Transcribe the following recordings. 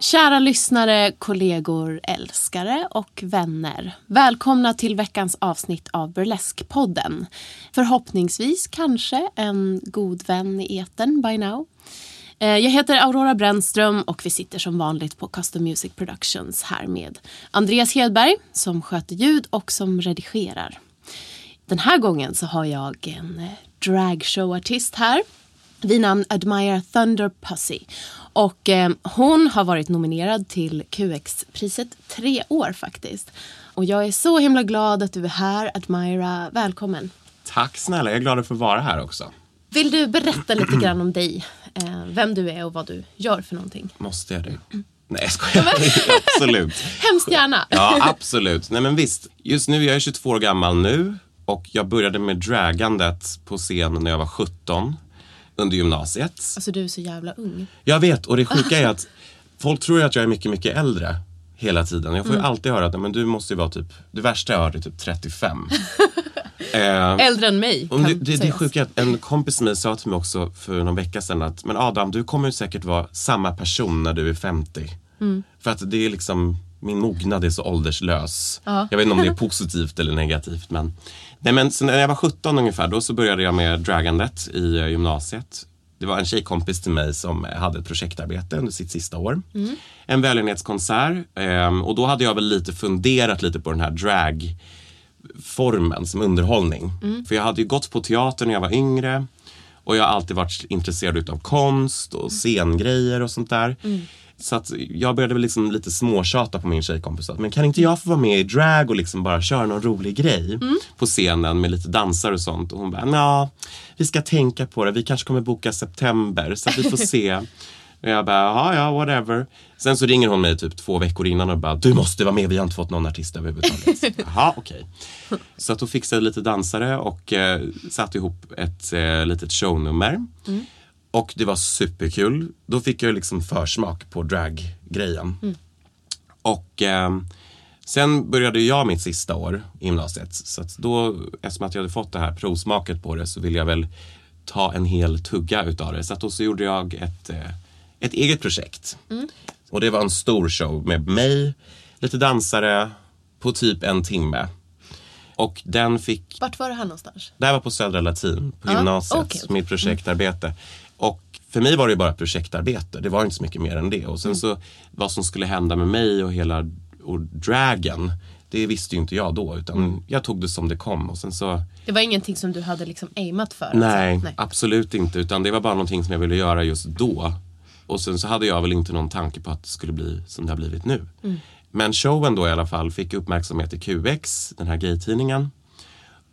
Kära lyssnare, kollegor, älskare och vänner. Välkomna till veckans avsnitt av Burlesque-podden. Förhoppningsvis kanske en god vän i eten by now. Eh, jag heter Aurora Brännström och vi sitter som vanligt på Custom Music Productions här med Andreas Hedberg som sköter ljud och som redigerar. Den här gången så har jag en eh, dragshowartist här vid namn Admire Thunder Pussy. Och eh, hon har varit nominerad till QX-priset tre år faktiskt. Och jag är så himla glad att du är här, Admira. Välkommen. Tack snälla, jag är glad att få vara här också. Vill du berätta lite grann om dig? Eh, vem du är och vad du gör för någonting? Måste jag det? Nej, jag skojar. absolut. Hemskt gärna. Ja, absolut. Nej, men visst. Just nu, jag är 22 år gammal nu och jag började med dragandet på scen när jag var 17 under gymnasiet. Alltså du är så jävla ung. Jag vet och det sjuka är att folk tror att jag är mycket, mycket äldre hela tiden. Jag får Mm. ju alltid höra att "Nej, men du måste ju vara typ, det värsta jag hört är typ 35. eh, Äldre än mig kan det, det, det är sjukt att en kompis mig sa till mig också för någon vecka sedan att Men Adam, du kommer ju säkert vara samma person när du är 50. Mm. För att det är liksom min mognad är så ålderslös. Ja. Jag vet inte om det är positivt eller negativt men Nej men så när jag var 17 ungefär då så började jag med dragandet i eh, gymnasiet. Det var en tjejkompis till mig som hade ett projektarbete under sitt sista år. En välgörenhetskonsert ehm, och då hade jag väl lite funderat lite på den här drag formen som underhållning. För jag hade ju gått på teater när jag var yngre och jag har alltid varit intresserad utav konst och scengrejer och sånt där. Så att jag började väl liksom lite småtjata på min tjejkompis att men kan inte jag få vara med i drag och liksom bara köra någon rolig grej på scenen med lite dansare och sånt. Och hon bara, ja, vi ska tänka på det. Vi kanske kommer boka september så att vi får se. Och jag bara, ja, ja, whatever. Sen så ringer hon mig typ två veckor innan och bara, du måste vara med, vi har inte fått någon artist överhuvudtaget. Jaha, okej. Så att då fixade lite dansare och eh, satte ihop ett eh, litet shownummer. Och det var superkul. Då fick jag liksom försmak på draggrejen. Och eh, sen började jag mitt sista år i gymnasiet. Så att då, eftersom att jag hade fått det här provsmaket på det så ville jag väl ta en hel tugga utav det. Så att då så gjorde jag ett, eh, ett eget projekt. Och det var en stor show med mig, lite dansare, på typ en timme. Och den fick Vart var det här någonstans? det här var på Södra Latin, på Ja, gymnasiet, okej. mitt projektarbete. För mig var det bara projektarbete, det var inte så mycket mer än det. Och sen så vad som skulle hända med mig och hela och dragen, det visste ju inte jag då. Utan jag tog det som det kom. Och sen så, Det var ingenting som du hade liksom aimat för? nej, alltså. nej. absolut inte. Utan det var bara någonting som jag ville göra just då. Och sen så hade jag väl inte någon tanke på att det skulle bli som det har blivit nu. Men showen då i alla fall fick uppmärksamhet i QX, den här gaytidningen.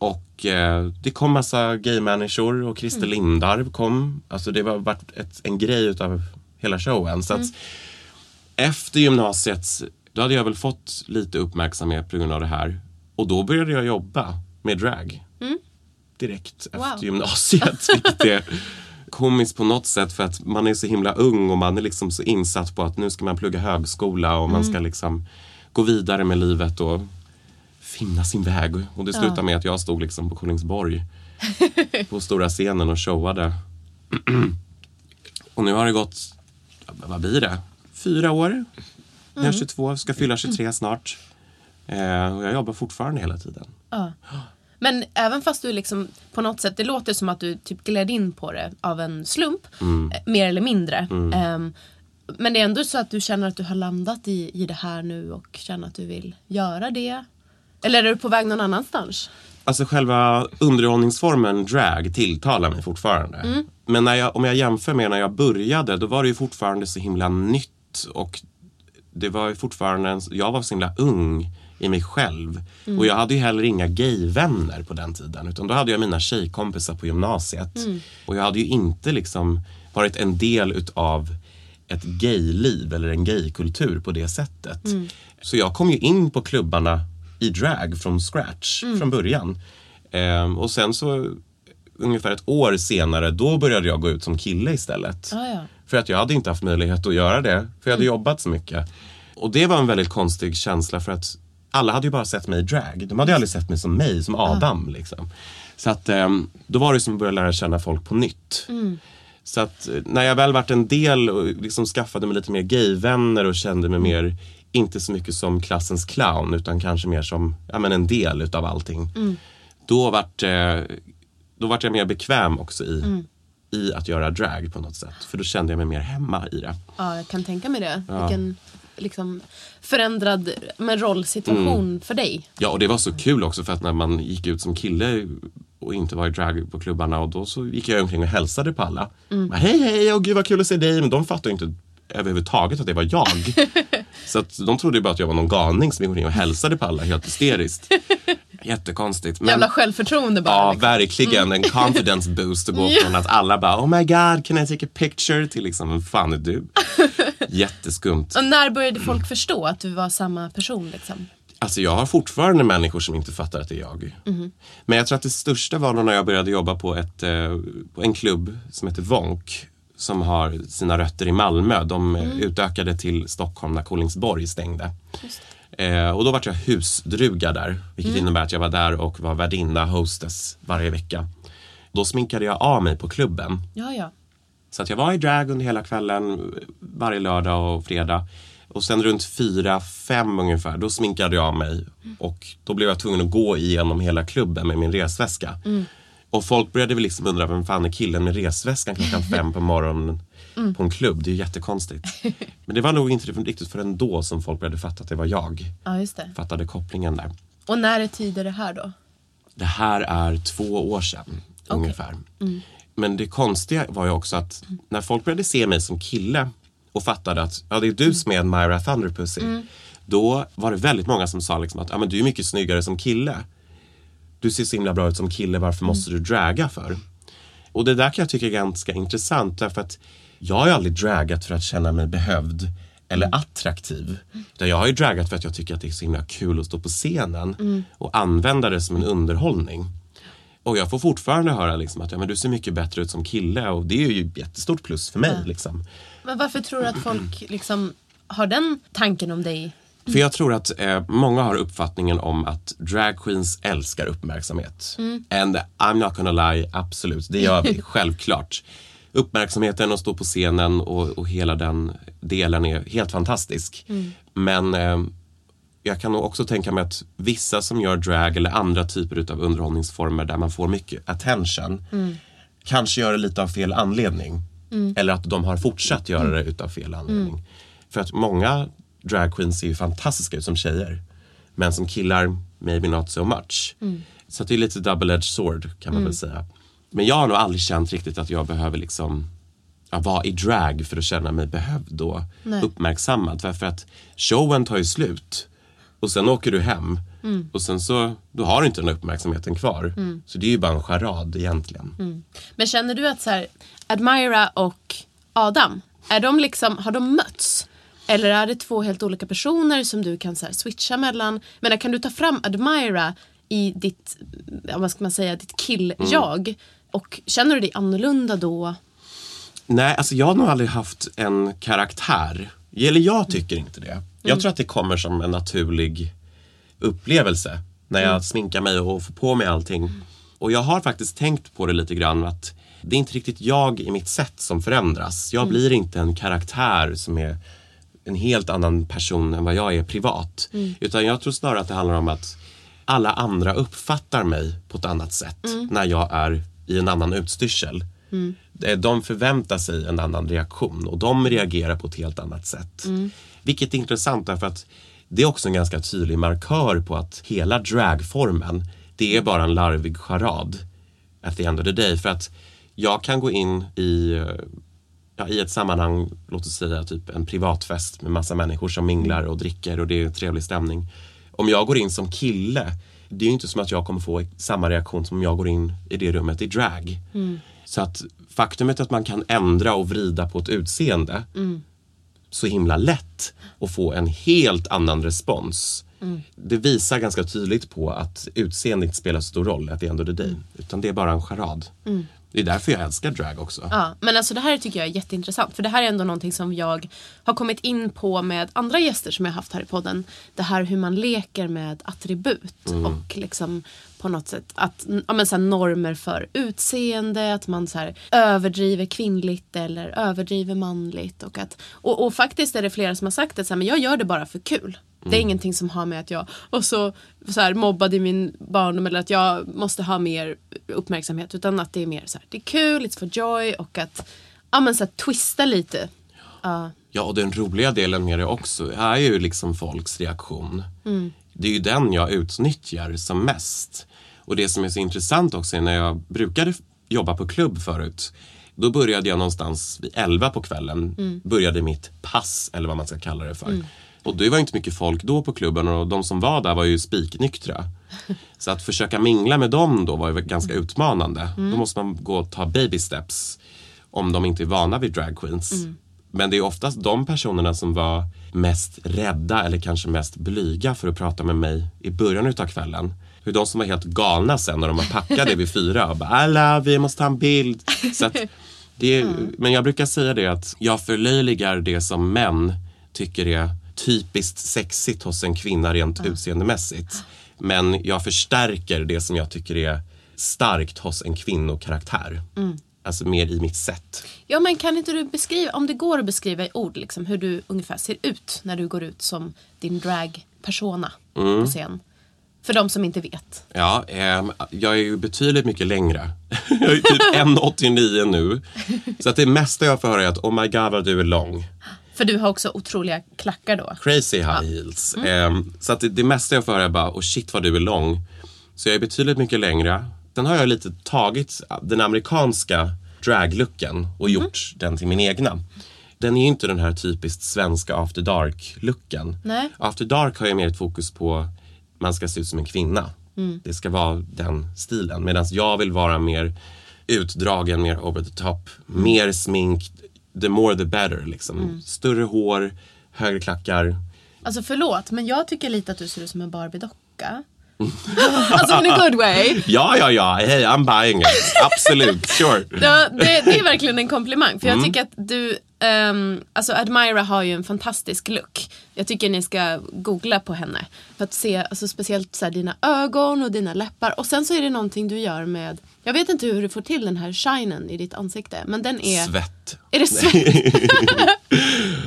Och eh, det kom massa gaymänniskor och Christer Lindarw kom. Alltså det var varit ett, en grej utav hela showen. Så att efter gymnasiet, då hade jag väl fått lite uppmärksamhet på grund av det här. Och då började jag jobba med drag. Direkt Mm. Wow. efter gymnasiet. Vilket är komiskt på något sätt för att man är så himla ung och man är liksom så insatt på att nu ska man plugga högskola och man ska Mm. liksom gå vidare med livet och finna sin väg. Och det slutade med att jag stod liksom på Kolingsborg på stora scenen och showade. och nu har det gått, vad blir det? Fyra år. Jag Mm. är 22, ska fylla 23 snart. Eh, och jag jobbar fortfarande hela tiden. Men även fast du liksom på något sätt, det låter som att du typ gled in på det av en slump. eh, Mer eller mindre. Ehm, men det är ändå så att du känner att du har landat i, i det här nu och känner att du vill göra det. Eller är du på väg någon annanstans? Alltså själva underhållningsformen drag tilltalar mig fortfarande. Men när jag, om jag jämför med när jag började, då var det ju fortfarande så himla nytt. Och det var ju fortfarande, jag var så himla ung i mig själv. Och jag hade ju heller inga gayvänner på den tiden. Utan då hade jag mina tjejkompisar på gymnasiet. Och jag hade ju inte liksom varit en del utav ett gayliv eller en gaykultur på det sättet. Så jag kom ju in på klubbarna i drag från scratch från början. Ehm, och sen så ungefär ett år senare då började jag gå ut som kille istället. Ah, ja. För att jag hade inte haft möjlighet att göra det. För jag hade jobbat så mycket. Och det var en väldigt konstig känsla för att alla hade ju bara sett mig i drag. De hade ju aldrig sett mig som mig, som Adam. Liksom. Så att ehm, då var det som att börja lära känna folk på nytt. Så att eh, när jag väl vart en del och liksom skaffade mig lite mer gayvänner och kände mig mer, inte så mycket som klassens clown utan kanske mer som ja, men en del utav allting. Då vart eh, då vart jag mer bekväm också i, i att göra drag på något sätt. För då kände jag mig mer hemma i det. Ja, jag kan tänka mig det. Vilken liksom, förändrad men rollsituation för dig. Ja, och det var så kul också för att när man gick ut som kille och inte var i drag på klubbarna och då så gick jag omkring och hälsade på alla. Bara, hej hej, och gud vad kul att se dig. Men de fattade inte överhuvudtaget att det var jag. så att de trodde ju bara att jag var någon galning som gick omkring och hälsade på alla helt hysteriskt. Jättekonstigt. Men, Jävla självförtroende bara. Ja, liksom. verkligen. En confidence boost att gå från att alla bara Oh my god, can I take a picture? Till liksom, vem fan är du? Jätteskumt. Och när började folk förstå att du var samma person? Liksom? Alltså jag har fortfarande människor som inte fattar att det är jag. Men jag tror att det största var när jag började jobba på, ett, eh, på en klubb som heter Vonk. Som har sina rötter i Malmö. De eh, utökade till Stockholm när Kolingsborg stängde. Eh, och då var jag husdruga där. Vilket innebär att jag var där och var värdinna, hostess varje vecka. Då sminkade jag av mig på klubben. Ja, ja. Så att jag var i drag under hela kvällen, varje lördag och fredag. Och sen runt fyra, fem ungefär, då sminkade jag av mig. Och då blev jag tvungen att gå igenom hela klubben med min resväska. Och folk började väl liksom undra, vem fan är killen med resväskan klockan fem på morgonen på en klubb? Det är ju jättekonstigt. Men det var nog inte riktigt förrän då som folk började fatta att det var jag. ja, just det. Fattade kopplingen där. Och när är tider det här då? Det här är två år sedan ungefär. Men det konstiga var ju också att när folk började se mig som kille och fattade att ja, det är du som är Myra Thunderpussy. Då var det väldigt många som sa liksom att ja, men du är mycket snyggare som kille. Du ser så himla bra ut som kille, varför måste du draga för? Och det där kan jag tycka är ganska intressant därför att jag har aldrig dragat för att känna mig behövd eller attraktiv. Utan jag har ju dragat för att jag tycker att det är så himla kul att stå på scenen och använda det som en underhållning. Och jag får fortfarande höra liksom att ja, men du ser mycket bättre ut som kille och det är ju ett jättestort plus för mig. Liksom. Men varför tror du att folk liksom har den tanken om dig? För jag tror att eh, många har uppfattningen om att drag queens älskar uppmärksamhet. And I'm not gonna lie, absolut, det gör vi självklart. Uppmärksamheten och stå på scenen och, och hela den delen är helt fantastisk. Men eh, jag kan nog också tänka mig att vissa som gör drag eller andra typer av underhållningsformer där man får mycket attention kanske gör det lite av fel anledning. Eller att de har fortsatt göra det utav fel anledning. För att många drag queens ser ju fantastiska ut som tjejer. Men som killar, maybe not so much. Så att det är lite double-edged sword kan man väl säga. Men jag har nog aldrig känt riktigt att jag behöver liksom ja, vara i drag för att känna mig behövd och Nej. uppmärksammad. För, att showen tar ju slut. Och sen åker du hem. Och sen så, då har du inte den uppmärksamheten kvar. Så det är ju bara en charad egentligen. Men känner du att så här, Admira och Adam, är de liksom, har de mötts Eller är det två helt olika personer som du kan så här, switcha mellan? Men kan du ta fram Admira i ditt, vad ska man säga, ditt kill-jag? Och känner du dig annorlunda då? Nej, alltså jag har nog aldrig haft en karaktär. Eller jag tycker inte det. Jag tror att det kommer som en naturlig upplevelse. När jag sminkar mig och får på mig allting. Och jag har faktiskt tänkt på det lite grann att det är inte riktigt jag i mitt sätt som förändras. Jag blir inte en karaktär som är en helt annan person än vad jag är privat. Utan jag tror snarare att det handlar om att alla andra uppfattar mig på ett annat sätt när jag är i en annan utstyrsel. Eh, De förväntar sig en annan reaktion och de reagerar på ett helt annat sätt. Vilket är intressant därför att det är också en ganska tydlig markör på att hela dragformen det är bara en larvig charad at the end of the day. För att jag kan gå in i, eh, ja, i ett sammanhang, låt oss säga typ en privatfest med massa människor som minglar och dricker och det är en trevlig stämning. Om jag går in som kille, det är ju inte som att jag kommer få samma reaktion som om jag går in i det rummet i drag. Så att faktumet att man kan ändra och vrida på ett utseende så himla lätt och få en helt annan respons. Det visar ganska tydligt på att utseendet spelar stor roll at the end of the day. Utan det är bara en charad. Det är därför jag älskar drag också. Ja, men alltså det här tycker jag är jätteintressant. För det här är ändå någonting som jag har kommit in på med andra gäster som jag haft här i podden. Det här hur man leker med attribut och liksom på något sätt att, ja, men så normer för utseende, att man så här överdriver kvinnligt eller överdriver manligt. Och, att, och, och faktiskt är det flera som har sagt att så här, men jag gör det bara för kul. Det är ingenting som har med att jag och så, så här, mobbade i min barndom eller att jag måste ha mer uppmärksamhet. Utan att det är mer så här, det är kul, it's for joy och att ja, men så här, twista lite. Ja. Ja, och den roliga delen med det också är ju liksom folks reaktion. Det är ju den jag utnyttjar som mest. Och det som är så intressant också är när jag brukade jobba på klubb förut. Då började jag någonstans vid 11 på kvällen. Började mitt pass, eller vad man ska kalla det för. Och det var inte mycket folk då på klubben och de som var där var ju spiknyktra. Så att försöka mingla med dem då var ju ganska utmanande. Då måste man gå och ta baby steps om de inte är vana vid drag queens. Men det är oftast de personerna som var mest rädda eller kanske mest blyga för att prata med mig i början utav kvällen. Hur de som var helt galna sen när de var packade vid fyra och bara alla vi måste ta en bild. Så att det är, Men jag brukar säga det att jag förlöjligar det som män tycker är typiskt sexigt hos en kvinna rent utseendemässigt. Men jag förstärker det som jag tycker är starkt hos en kvinnokaraktär. Alltså mer i mitt sätt. ja men kan inte du beskriva, om det går att beskriva i ord, liksom, hur du ungefär ser ut när du går ut som din drag-persona på scen. För de som inte vet. Ja, ehm, jag är ju betydligt mycket längre. jag är typ 1,89 nu. Så att det mesta jag får höra är att oh my god vad du är lång. För du har också otroliga klackar då. Crazy high heels. Ehm, så att det, det mesta jag får höra är bara oh shit vad du är lång. Så jag är betydligt mycket längre. Sen har jag lite tagit den amerikanska draglooken och gjort den till min egna. Den är ju inte den här typiskt svenska after dark-looken. After dark har jag mer ett fokus på man ska se ut som en kvinna. Det ska vara den stilen. Medan jag vill vara mer utdragen, mer over the top, mer smink. The more the better. Liksom. Större hår, högre klackar. Alltså förlåt, men jag tycker lite att du ser ut som en Barbie-docka. alltså in a good way. Ja, ja, ja. Hey, I'm buying it. Absolut. Sure. Ja, det, det är verkligen en komplimang. För jag tycker att du, ehm, alltså Admira har ju en fantastisk look. Jag tycker ni ska googla på henne. För att se, alltså speciellt så här, dina ögon och dina läppar. Och sen så är det någonting du gör med, jag vet inte hur du får till den här shinen i ditt ansikte. Men den är... Svett. Är det svett?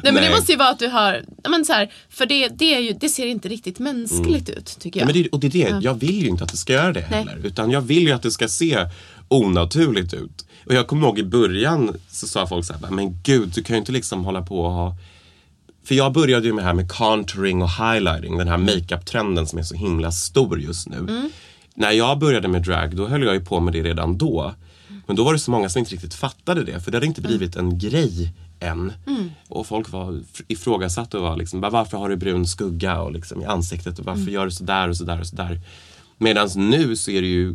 Nej men det Nej. måste ju vara att du har, ja, men så här, för det, det, är ju, det ser inte riktigt mänskligt ut tycker Ja, jag. men det, och det är det. Jag vill ju inte att det ska göra det Nej. heller. Utan jag vill ju att det ska se onaturligt ut. Och jag kommer ihåg i början så sa folk så här, men gud du kan ju inte liksom hålla på och ha för jag började ju med det här med contouring och highlighting, den här makeup-trenden som är så himla stor just nu. Mm. När jag började med drag, då höll jag ju på med det redan då. Men då var det så många som inte riktigt fattade det, för det hade inte Mm. blivit en grej än. Och folk var ifrågasatta och var liksom, "Va, varför har du brun skugga och liksom i ansiktet och varför Mm. gör du sådär och sådär och sådär. Medan nu så är det ju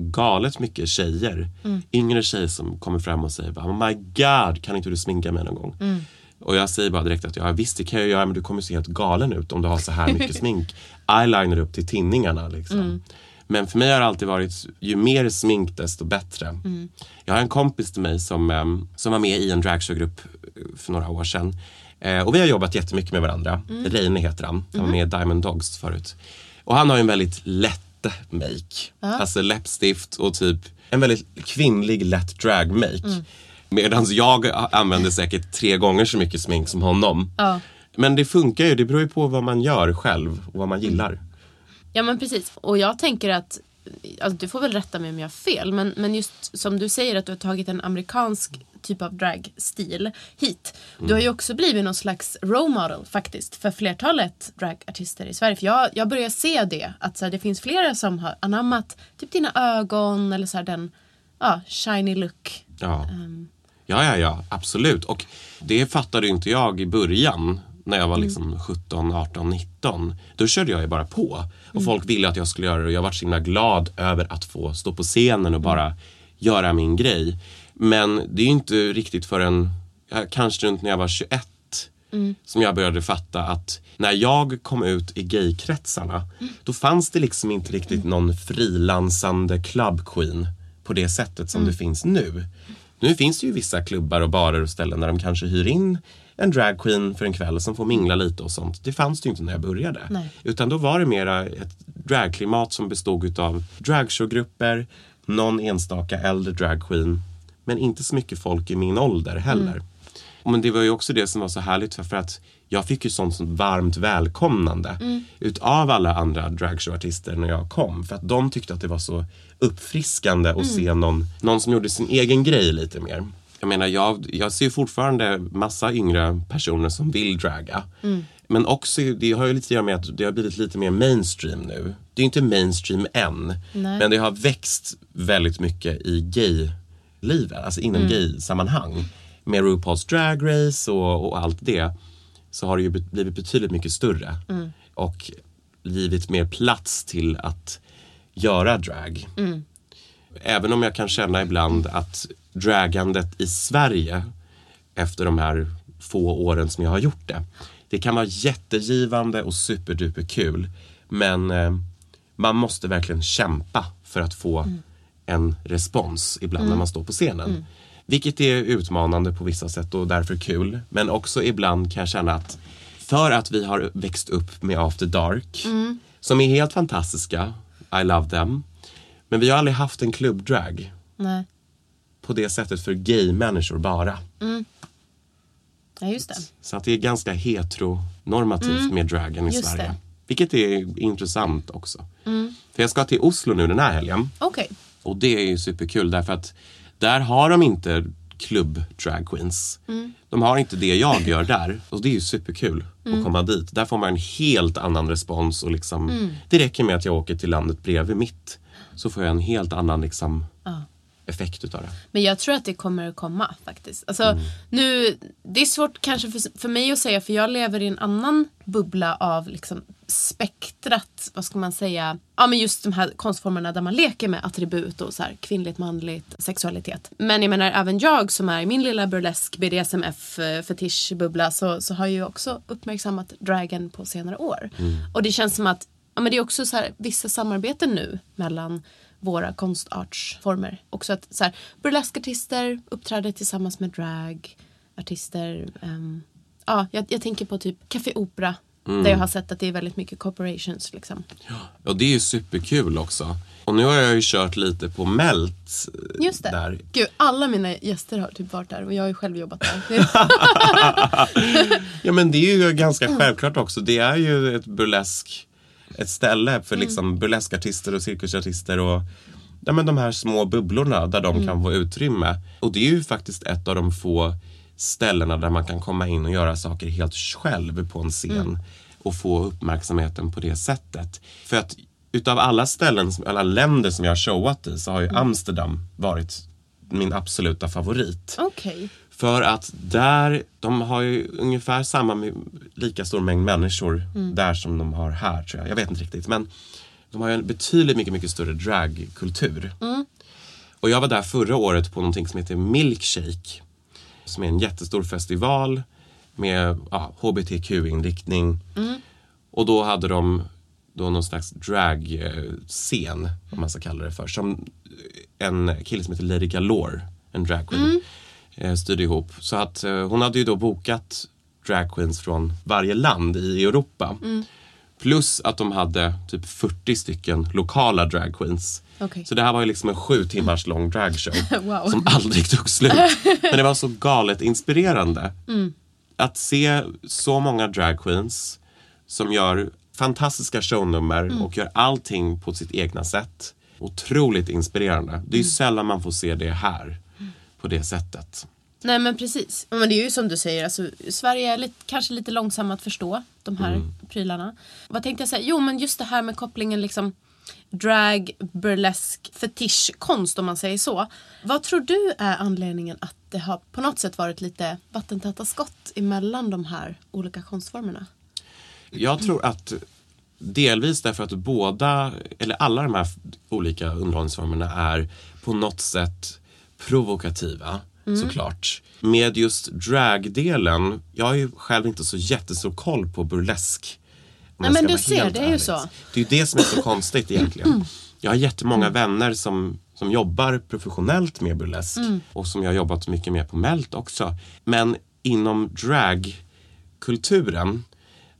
galet mycket tjejer, Mm. yngre tjejer som kommer fram och säger Oh my god, kan inte du sminka mig någon gång? Mm. Och jag säger bara direkt att ja, visst det kan jag göra men du kommer se helt galen ut om du har så här mycket smink. Eyeliner upp till tinningarna liksom. Men för mig har det alltid varit, ju mer smink desto bättre. Jag har en kompis till mig som, em, som var med i en dragshowgrupp eh, för några år sedan. Eh, och vi har jobbat jättemycket med varandra. Reine heter han. Han var med i Diamond Dogs förut. Och han har ju en väldigt lätt make. Alltså läppstift och typ en väldigt kvinnlig lätt drag make. Medan jag använder säkert tre gånger så mycket smink som honom. Ja. Men det funkar ju, det beror ju på vad man gör själv och vad man gillar. Ja men precis. Och jag tänker att, alltså, du får väl rätta mig om jag har fel, men, men just som du säger att du har tagit en amerikansk typ av dragstil hit. Du har ju också blivit någon slags role model faktiskt för flertalet dragartister i Sverige. För jag, jag börjar se det, att så här, det finns flera som har anammat typ dina ögon eller så här, den ja, shiny look. Ja. ja, ja, ja, absolut. Och det fattade inte jag i början när jag var liksom 17, 18, 19. Då körde jag ju bara på. Och folk ville att jag skulle göra det och jag var så himla glad över att få stå på scenen och bara göra min grej. Men det är inte riktigt förrän kanske runt när jag var 21 som jag började fatta att när jag kom ut i gaykretsarna då fanns det liksom inte riktigt någon frilansande club queen på det sättet som det finns nu. Nu finns det ju vissa klubbar och barer och ställen där de kanske hyr in en dragqueen för en kväll som får mingla lite och sånt. Det fanns det ju inte när jag började. Nej. Utan då var det mera ett dragklimat som bestod utav dragshowgrupper, någon enstaka äldre dragqueen, men inte så mycket folk i min ålder heller. Men det var ju också det som var så härligt för, att jag fick ju sånt som varmt välkomnande utav alla andra dragshowartister när jag kom. För att de tyckte att det var så uppfriskande att se någon, någon som gjorde sin egen grej lite mer. Jag menar, jag, jag ser fortfarande massa yngre personer som vill draga. Men också, det har ju lite att göra med att det har blivit lite mer mainstream nu. Det är inte mainstream än. Nej. Men det har växt väldigt mycket i gay-livet, alltså inom gay-sammanhang. Med RuPaul's Drag Race och, och allt det så har det ju blivit betydligt mycket större. Och givit mer plats till att göra drag. Även om jag kan känna ibland att dragandet i Sverige efter de här få åren som jag har gjort det. Det kan vara jättegivande och superduper kul. Men eh, man måste verkligen kämpa för att få en respons ibland när man står på scenen. Vilket är utmanande på vissa sätt och därför kul. Men också ibland kan jag känna att för att vi har växt upp med After Dark som är helt fantastiska. I love them. Men vi har aldrig haft en klubbdrag Nej. På det sättet för gay-människor bara. Ja, just det. Så att det är ganska heteronormativt med dragen i just Sverige. det. Vilket är intressant också. För jag ska till Oslo nu den här helgen. Okej. Och det är ju superkul därför att där har de inte klubb drag queens. De har inte det jag gör där. Och det är ju superkul att komma dit. Där får man en helt annan respons och liksom Det räcker med att jag åker till landet bredvid mitt. Så får jag en helt annan liksom effekt utav det. Men jag tror att det kommer att komma faktiskt. Alltså, nu, det är svårt kanske för, för mig att säga för jag lever i en annan bubbla av liksom spektrat, vad ska man säga, ja men just de här konstformerna där man leker med attribut och så här kvinnligt, manligt, sexualitet. Men jag menar även jag som är i min lilla burlesk BDSMF eh, fetischbubbla så, så har ju också uppmärksammat dragen på senare år. Och det känns som att ja, men det är också så här, vissa samarbeten nu mellan våra konstartsformer. Också att så här, burleskartister uppträder tillsammans med dragartister. Um, ja, jag, jag tänker på typ Café Opera. Där jag har sett att det är väldigt mycket corporations. Liksom. Och det är ju superkul också. Och nu har jag ju kört lite på Melt. eh, Just det. Där. Gud, alla mina gäster har typ varit där och jag har ju själv jobbat där. Ja men det är ju ganska självklart också. Det är ju ett burlesk, ett ställe för liksom burleskartister och cirkusartister och ja, men de här små bubblorna där de kan få utrymme. Och det är ju faktiskt ett av de få ställena där man kan komma in och göra saker helt själv på en scen och få uppmärksamheten på det sättet. För att utav alla ställen, alla länder som jag har showat i så har ju Amsterdam varit min absoluta favorit. Okej. För att där, de har ju ungefär samma, lika stor mängd människor där som de har här tror jag. Jag vet inte riktigt. Men de har ju en betydligt mycket, mycket större dragkultur. Och jag var där förra året på någonting som heter Milkshake. Som är en jättestor festival med ja, hbtq-inriktning. Och då hade de då någon slags drag-scen, om man ska kalla det för. Som en kille som heter Lady Galore, en dragqueen, eh, styrde ihop. Så att eh, hon hade ju då bokat dragqueens från varje land i Europa. Plus att de hade typ 40 stycken lokala dragqueens. Okej. Så det här var ju liksom en sju timmars lång dragshow. Wow. Som aldrig tog slut. Men det var så galet inspirerande. Att se så många dragqueens som gör fantastiska shownummer och gör allting på sitt egna sätt. Otroligt inspirerande. Det är ju sällan man får se det här på det sättet. Nej men precis. Men det är ju som du säger, alltså, Sverige är lite, kanske lite långsamma att förstå de här prylarna. Vad tänkte jag säga? Jo men just det här med kopplingen liksom drag, burlesk, fetischkonst om man säger så. Vad tror du är anledningen att det har på något sätt varit lite vattentäta skott emellan de här olika konstformerna? Jag tror att delvis därför att båda, eller alla de här olika underhållningsformerna är på något sätt provokativa. Såklart. Med just dragdelen, jag har ju själv inte så jättestor koll på burlesk. Nej, men du ser, det är ju så. Det är ju det som är så konstigt egentligen. Jag har jättemånga vänner som, som jobbar professionellt med burlesk och som jag har jobbat mycket med på Melt också. Men inom dragkulturen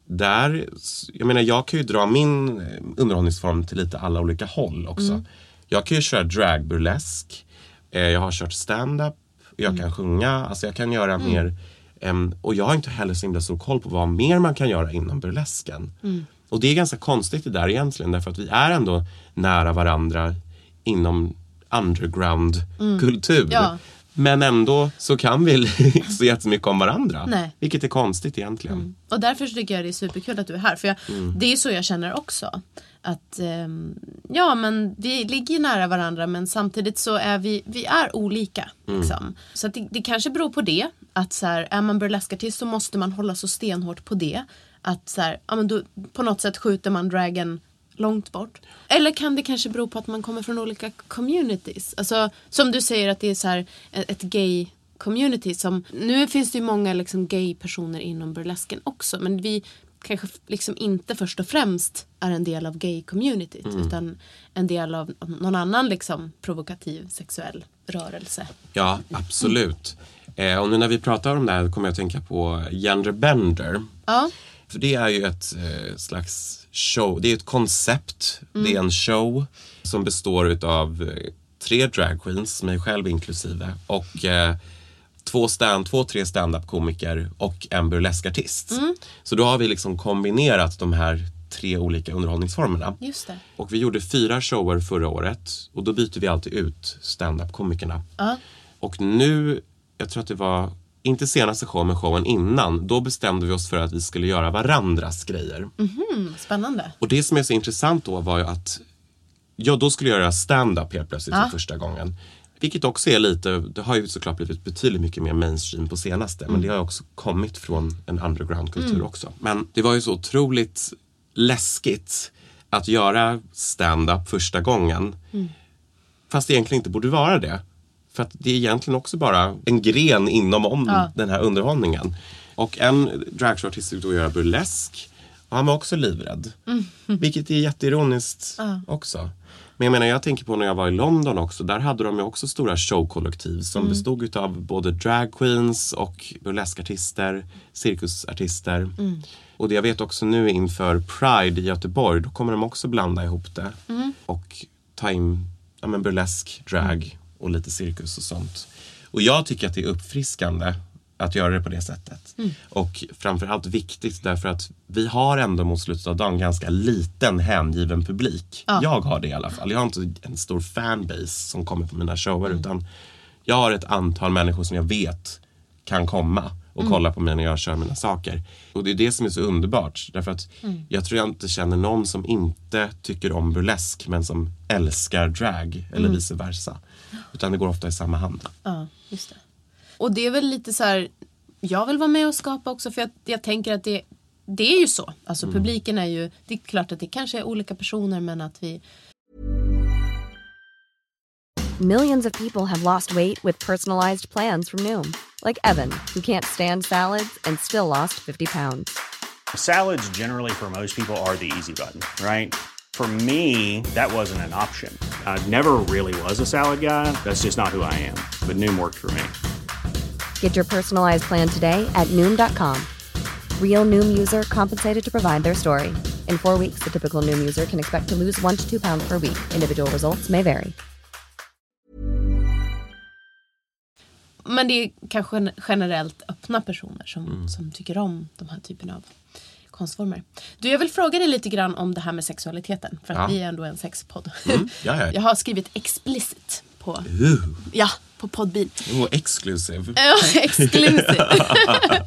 där, jag menar jag kan ju dra min eh, underhållningsform till lite alla olika håll också. Jag kan ju köra dragburlesk, jag har kört stand-up, jag kan sjunga, alltså jag kan göra mer em, och jag har inte heller så himla stor koll på vad mer man kan göra inom burlesken. Och det är ganska konstigt det där egentligen därför att vi är ändå nära varandra inom underground-kultur. Ja. Men ändå så kan vi inte så jättemycket om varandra. Nej. Vilket är konstigt egentligen. Och därför tycker jag det är superkul att du är här. För jag, det är så jag känner också. Att ehm, ja men vi ligger nära varandra men samtidigt så är vi, vi är olika. Liksom. Så det, det kanske beror på det. Att så här, är man burleskartist så måste man hålla så stenhårt på det. Att så här, ja, men då, på något sätt skjuter man dragen långt bort. Eller kan det kanske bero på att man kommer från olika communities? Alltså som du säger att det är så här ett ett gay community som, nu finns det ju många liksom gay personer inom burlesken också men vi kanske liksom inte först och främst är en del av gay communityt utan en del av någon annan liksom provokativ sexuell rörelse. Ja, absolut. Eh, och nu när vi pratar om det här kommer jag att tänka på Genderbender. Ja, För det är ju ett eh, slags show, det är ett koncept, det är en show som består utav eh, tre dragqueens, mig själv inklusive, och eh, två, stand, två, tre stand-up komiker och en burleskartist. Så då har vi liksom kombinerat de här tre olika underhållningsformerna. just det. Och vi gjorde fyra shower förra året och då byter vi alltid ut stand-up komikerna. Ja. Och nu, jag tror att det var inte senaste showen men showen innan, då bestämde vi oss för att vi skulle göra varandras grejer. Mm, spännande. Och det som är så intressant då var ju att jag då skulle göra stand-up helt plötsligt för första gången. Vilket också är lite, det har ju såklart blivit betydligt mycket mer mainstream på senaste. Men det har också kommit från en underground-kultur också. Men det var ju så otroligt läskigt att göra stand-up första gången. Fast det egentligen inte borde vara det. För att det är egentligen också bara en gren inom om Ja. den här underhållningen. Och en dragshowartist skulle då göra burlesk. Och han var också livrädd. Vilket är jätteironiskt också. Men jag menar, jag tänker på när jag var i London också. Där hade de ju också stora showkollektiv som bestod utav både drag queens och burleskartister, cirkusartister. Och det jag vet också nu inför Pride i Göteborg, då kommer de också blanda ihop det. Och ta in ja, men burlesk, drag och lite cirkus och sånt. Och jag tycker att det är uppfriskande att göra det på det sättet. Och framförallt viktigt därför att vi har ändå mot slutet av dagen ganska liten hängiven publik. Jag har det i alla fall. Jag har inte en stor fanbase som kommer på mina shower utan jag har ett antal människor som jag vet kan komma och kolla på mig när jag kör mina saker. Och det är det som är så underbart. Därför att jag tror jag inte känner någon som inte tycker om burlesk men som älskar drag eller vice versa. Utan det går ofta i samma hand. Ja, just det. Och det är väl lite så här, jag vill vara med och skapa också för jag, jag tänker att det, det är ju så. Alltså publiken är ju, det är klart att det kanske är olika personer men att vi, Millions of people have lost weight with personalized plans from Noom, Like Evan, who can't stand salads and still lost 50 pounds. Salads, generally, for most people, are the easy button, right? For me, that wasn't an option. I never really was a salad guy. That's just not who I am. But Noom worked for me. Get your personalized plan today at Noom.com. Real Noom user compensated to provide their story. In four weeks, the typical Noom user can expect to lose one to two pounds per week. Individual results may vary. Men det är kanske gen- generellt öppna personer som, som tycker om de här typen av konstformer. Du, jag vill fråga dig lite grann om det här med sexualiteten. För att Ja. vi är ändå en sexpodd. ja, ja. Jag har skrivit explicit på, Uh, ja, på poddbil. oh, exclusive. Ja, Exclusive.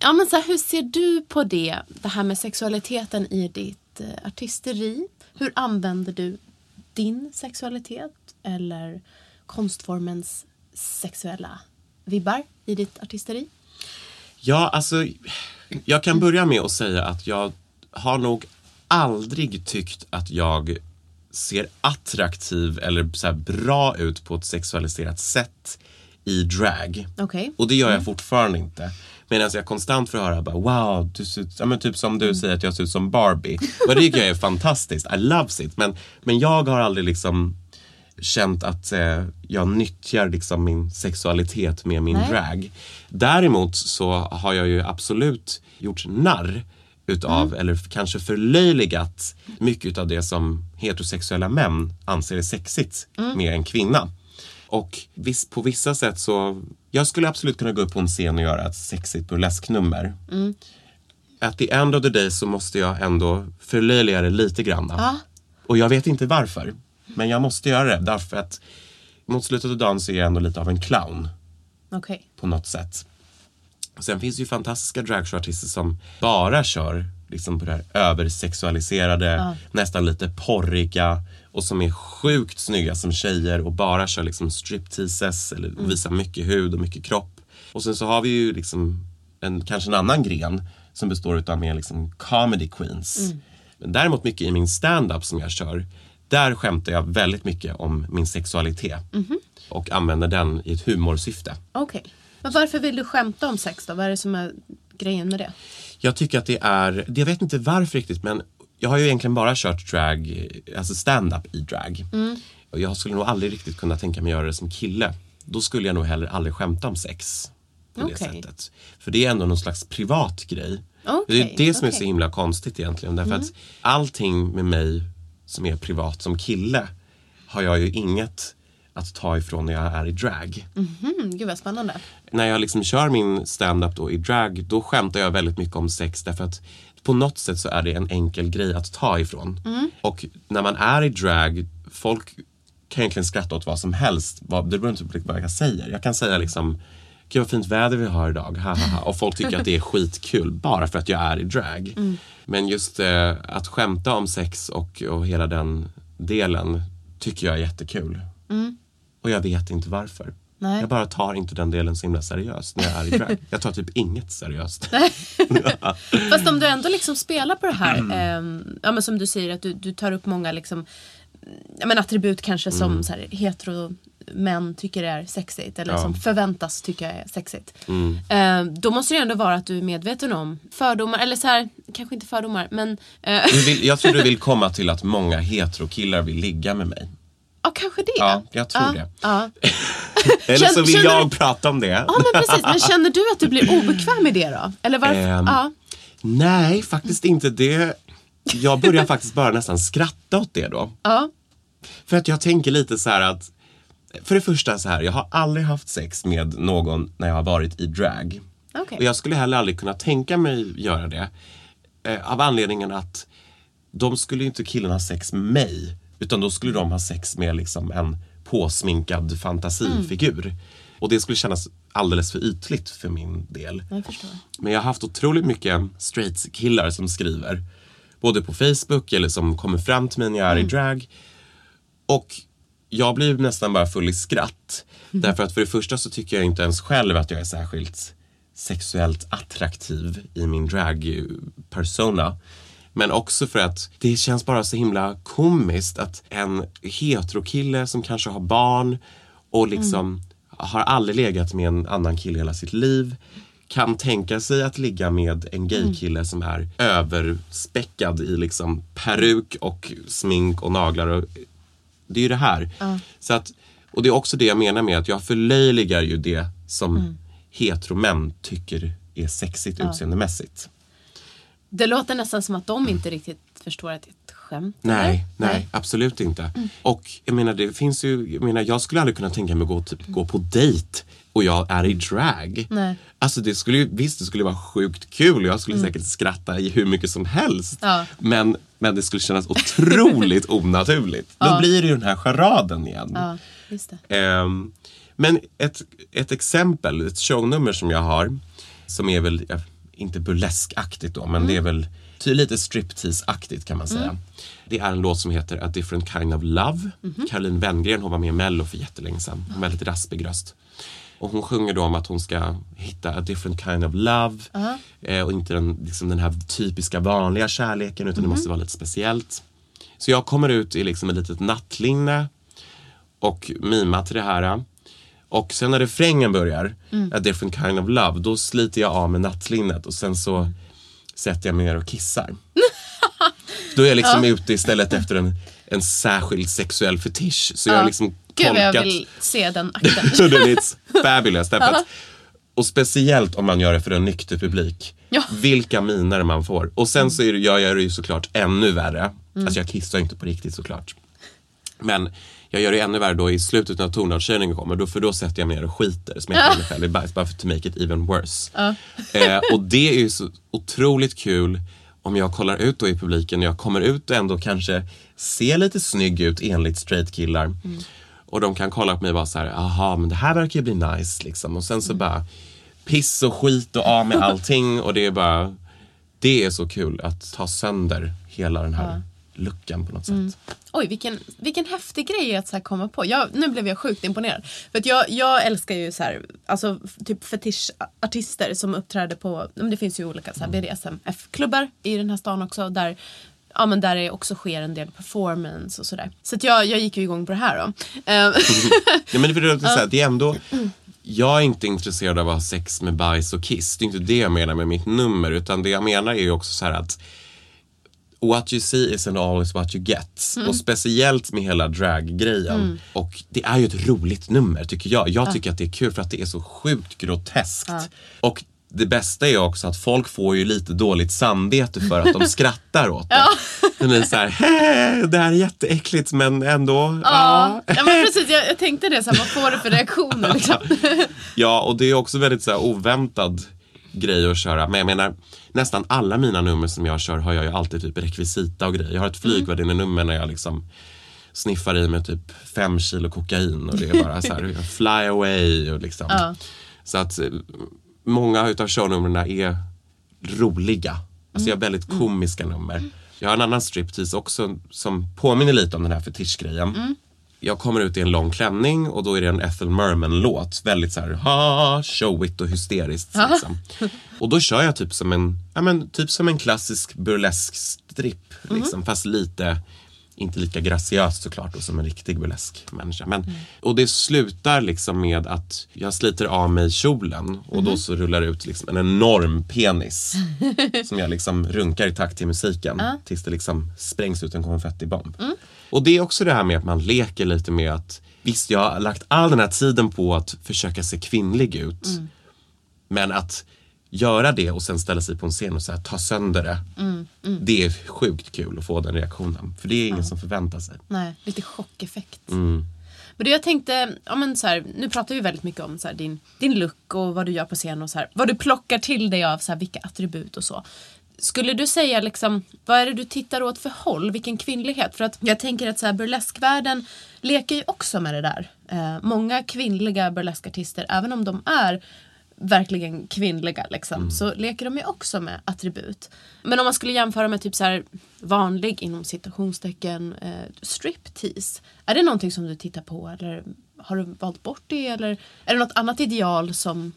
ja, men så här, hur ser du på det? Det här med sexualiteten i ditt eh, artisteri. Hur använder du din sexualitet eller konstformens sexuella vibbar i ditt artisteri? Ja, alltså, jag kan börja med att säga att jag har nog aldrig tyckt att jag ser attraktiv eller så bra ut på ett sexualiserat sätt i drag. Okej. Och det gör jag fortfarande inte. Medan jag konstant får höra bara wow, du ser ut, ja, men typ som du säger att jag ser ut som Barbie. Och det tycker jag är fantastiskt. I loves it. Men, men jag har aldrig liksom känt att eh, jag nyttjar liksom min sexualitet med min Nej. drag. Däremot så har jag ju absolut gjort narr utav, eller kanske förlöjligat mycket av det som heterosexuella män anser är sexigt med en kvinna. Och viss, på vissa sätt så, jag skulle absolut kunna gå upp på en scen och göra ett sexigt burlesknummer. At the end of the day så måste jag ändå förlöjliga det lite grann. Ja. Och jag vet inte varför. Men jag måste göra det därför att mot slutet av dagen så är jag ändå lite av en clown Okej. på något sätt. Sen finns det ju fantastiska dragshowartister som bara kör liksom på det här översexualiserade, nästan lite porriga och som är sjukt snygga som tjejer och bara kör liksom stripteases eller visar mycket hud och mycket kropp. Och sen så har vi ju liksom en, kanske en annan gren som består utav mer liksom comedy queens. Men däremot mycket i min stand-up som jag kör, där skämtar jag väldigt mycket om min sexualitet. Och använder den i ett humorsyfte. Okej. Men varför vill du skämta om sex då? Vad är det som är grejen med det? Jag tycker att det är, jag vet inte varför riktigt men jag har ju egentligen bara kört drag, alltså stand-up i drag. Och jag skulle nog aldrig riktigt kunna tänka mig göra det som kille. Då skulle jag nog heller aldrig skämta om sex. På det Okej. sättet. För det är ändå någon slags privat grej. Okej, det är det som är så himla konstigt egentligen. Därför att allting med mig som är privat som kille har jag ju inget att ta ifrån när jag är i drag Mm, gud vad spännande. när jag liksom kör min stand-up då i drag, då skämtar jag väldigt mycket om sex därför att på något sätt så är det en enkel grej att ta ifrån. Och när man är i drag, folk kan egentligen skratta åt vad som helst. Det beror inte på vad jag säger. Jag kan säga liksom Gud vad fint väder vi har idag, ha, ha, ha. Och folk tycker att det är skitkul bara för att jag är i drag. Men just eh, att skämta om sex och, och hela den delen tycker jag är jättekul. Och jag vet inte varför. Nej. Jag bara tar inte den delen så himla seriöst när jag är i drag. Jag tar typ inget seriöst. Fast om du ändå liksom spelar på det här, Mm. ehm, ja, men som du säger att du, du tar upp många liksom, ja, men attribut kanske som Mm. så här, hetero män tycker är sexigt eller Ja. som förväntas tycka är sexigt. Mm. Ehm, då måste det ändå vara att du är medveten om fördomar, eller så här, kanske inte fördomar men eh, vill, jag tror du vill komma till att många heterokillar vill ligga med mig. Ja kanske det. Ja, jag tror ja, det. Ja. Eller så vill jag du- prata om det. ja men precis, men känner du att du blir obekväm med det då? Eller varför? Ehm, ja. Nej, faktiskt inte. Det, jag börjar faktiskt bara nästan skratta åt det då. ja. För att jag tänker lite så här att för det första så här, jag har aldrig haft sex med någon när jag har varit i drag. Okej. Och jag skulle heller aldrig kunna tänka mig göra det. Eh, av anledningen att de skulle inte killarna ha sex med mig. Utan då skulle de ha sex med liksom en påsminkad fantasifigur. Och det skulle kännas alldeles för ytligt för min del. Jag. Men jag har haft otroligt mycket straight killar som skriver. Både på Facebook eller som kommer fram till mig när jag är i drag. Och jag blir nästan bara full i skratt. Därför att för det första så tycker jag inte ens själv att jag är särskilt sexuellt attraktiv i min drag-persona. Men också för att det känns bara så himla komiskt att en heterokille som kanske har barn och liksom har aldrig legat med en annan kille hela sitt liv. Kan tänka sig att ligga med en gaykille som är överspäckad i liksom peruk och smink och naglar. Och, det är ju det här. Så att, och det är också det jag menar med att jag förlöjligar ju det som Mm. heteromän tycker är sexigt utseendemässigt. Det låter nästan som att de inte riktigt förstår att det är ett skämt. Nej, eller? nej, absolut inte. Mm. Och jag menar, det finns ju, jag menar, jag skulle aldrig kunna tänka mig att gå, typ, gå på dejt och jag är i drag. Nej. Alltså det skulle visst det skulle vara sjukt kul och jag skulle säkert skratta i hur mycket som helst. Mm. Ja. Men, men det skulle kännas otroligt onaturligt. Då blir det ju den här charaden igen. Ja. Ehm, men ett, ett exempel, ett shownummer som jag har som är väl, ja, inte burleskaktigt då, men det är väl ty, lite striptease-aktigt kan man säga. Det är en låt som heter A different kind of love. Caroline Wenngren, hon var med i Mello för jättelänge sedan. Hon väldigt raspig röst. Och hon sjunger då om att hon ska hitta a different kind of love. Eh, och inte den, liksom den här typiska vanliga kärleken utan det måste vara lite speciellt. Så jag kommer ut i liksom ett litet nattlinne och mima till det här. Och sen när refrängen börjar, A different kind of love, då sliter jag av med nattlinnet och sen så sätter jag mig ner och kissar. då är jag liksom ute istället efter en, en särskild sexuell fetisch. Så jag har liksom Gud vad jag tolkat... vill se den akten. Är it's fabulous. Därför att, och speciellt om man gör det för en nykter publik. Ja. Vilka miner man får. Och sen så är det, jag gör det ju såklart ännu värre. Alltså jag kissar inte på riktigt såklart. Men jag gör det ännu värre då i slutet när tonartshöjningen kommer. Då, för då sätter jag mig ner och skiter. Smeker mig själv i bajs bara för to make it even worse. Eh, och det är ju så otroligt kul om jag kollar ut då i publiken och jag kommer ut och ändå kanske ser lite snygg ut enligt straight killar. Och de kan kolla på mig och bara så här, aha men det här verkar ju bli nice liksom. Och sen så bara piss och skit och av med allting och det är bara, det är så kul att ta sönder hela den här luckan på något sätt. Oj, vilken, vilken häftig grej att så komma på. Jag, nu blev jag sjukt imponerad. För jag, jag älskar ju så här, alltså, typ fetischartister som uppträder på, det finns ju olika så här, BDSM-F-klubbar i den här stan också. Där, ja, men där det också sker en del performance och sådär. Så att jag, jag gick ju igång på det här då. Eh, Ja, men det, är att det är ändå, jag är inte intresserad av att ha sex med bajs och kiss. Det är inte det jag menar med mitt nummer. Utan det jag menar är ju också så här att What you see isn't always what you get. Och speciellt med hela draggrejen. Och det är ju ett roligt nummer tycker jag. Jag tycker att det är kul för att det är så sjukt groteskt. Och det bästa är också att folk får ju lite dåligt samvete för att de skrattar åt det. Det blir så här, "Hä, det här är jätteäckligt men ändå. ja, ja men precis, jag, jag tänkte det, så här, vad får det för reaktioner liksom? Ja, och det är också väldigt så här, oväntad grej att köra. Men jag menar, nästan alla mina nummer som jag kör har jag ju alltid typ rekvisita och grejer. Jag har ett flygvärdinne-nummer när jag liksom sniffar i mig typ fem kilo kokain och det är bara så här fly away och liksom. Så att eh, många utav shownumren är roliga. Alltså jag har väldigt komiska nummer. Jag har en annan striptease också som påminner lite om den här fetischgrejen. Jag kommer ut i en lång klänning och då är det en Ethel Merman-låt. Väldigt så här, ha, showigt och hysteriskt. Liksom. Och då kör jag typ som en, ja, men, typ som en klassisk burlesk strip. Liksom, Fast lite, inte lika graciöst såklart och som en riktig burlesk människa. Men, Och det slutar liksom med att jag sliter av mig kjolen och då så rullar det ut liksom en enorm penis. som jag liksom runkar i takt till musiken tills det liksom sprängs ut en konfettibomb. Och det är också det här med att man leker lite med att visst, jag har lagt all den här tiden på att försöka se kvinnlig ut. Men att göra det och sen ställa sig på en scen och så här, ta sönder det. Det är sjukt kul att få den reaktionen. För det är ingen som förväntar sig. Nej, lite chockeffekt. Mm. Men det jag tänkte, ja men så här, nu pratar vi väldigt mycket om så här, din, din look och vad du gör på scen och så här, vad du plockar till dig av så här, vilka attribut och så. Skulle du säga liksom, vad är det du tittar åt för håll? Vilken kvinnlighet? För att jag tänker att så här, burleskvärlden leker ju också med det där. Eh, många kvinnliga burleskartister, även om de är verkligen kvinnliga liksom, så leker de ju också med attribut. Men om man skulle jämföra med typ så här vanlig inom citationstecken eh, striptease. Är det någonting som du tittar på eller har du valt bort det eller är det något annat ideal som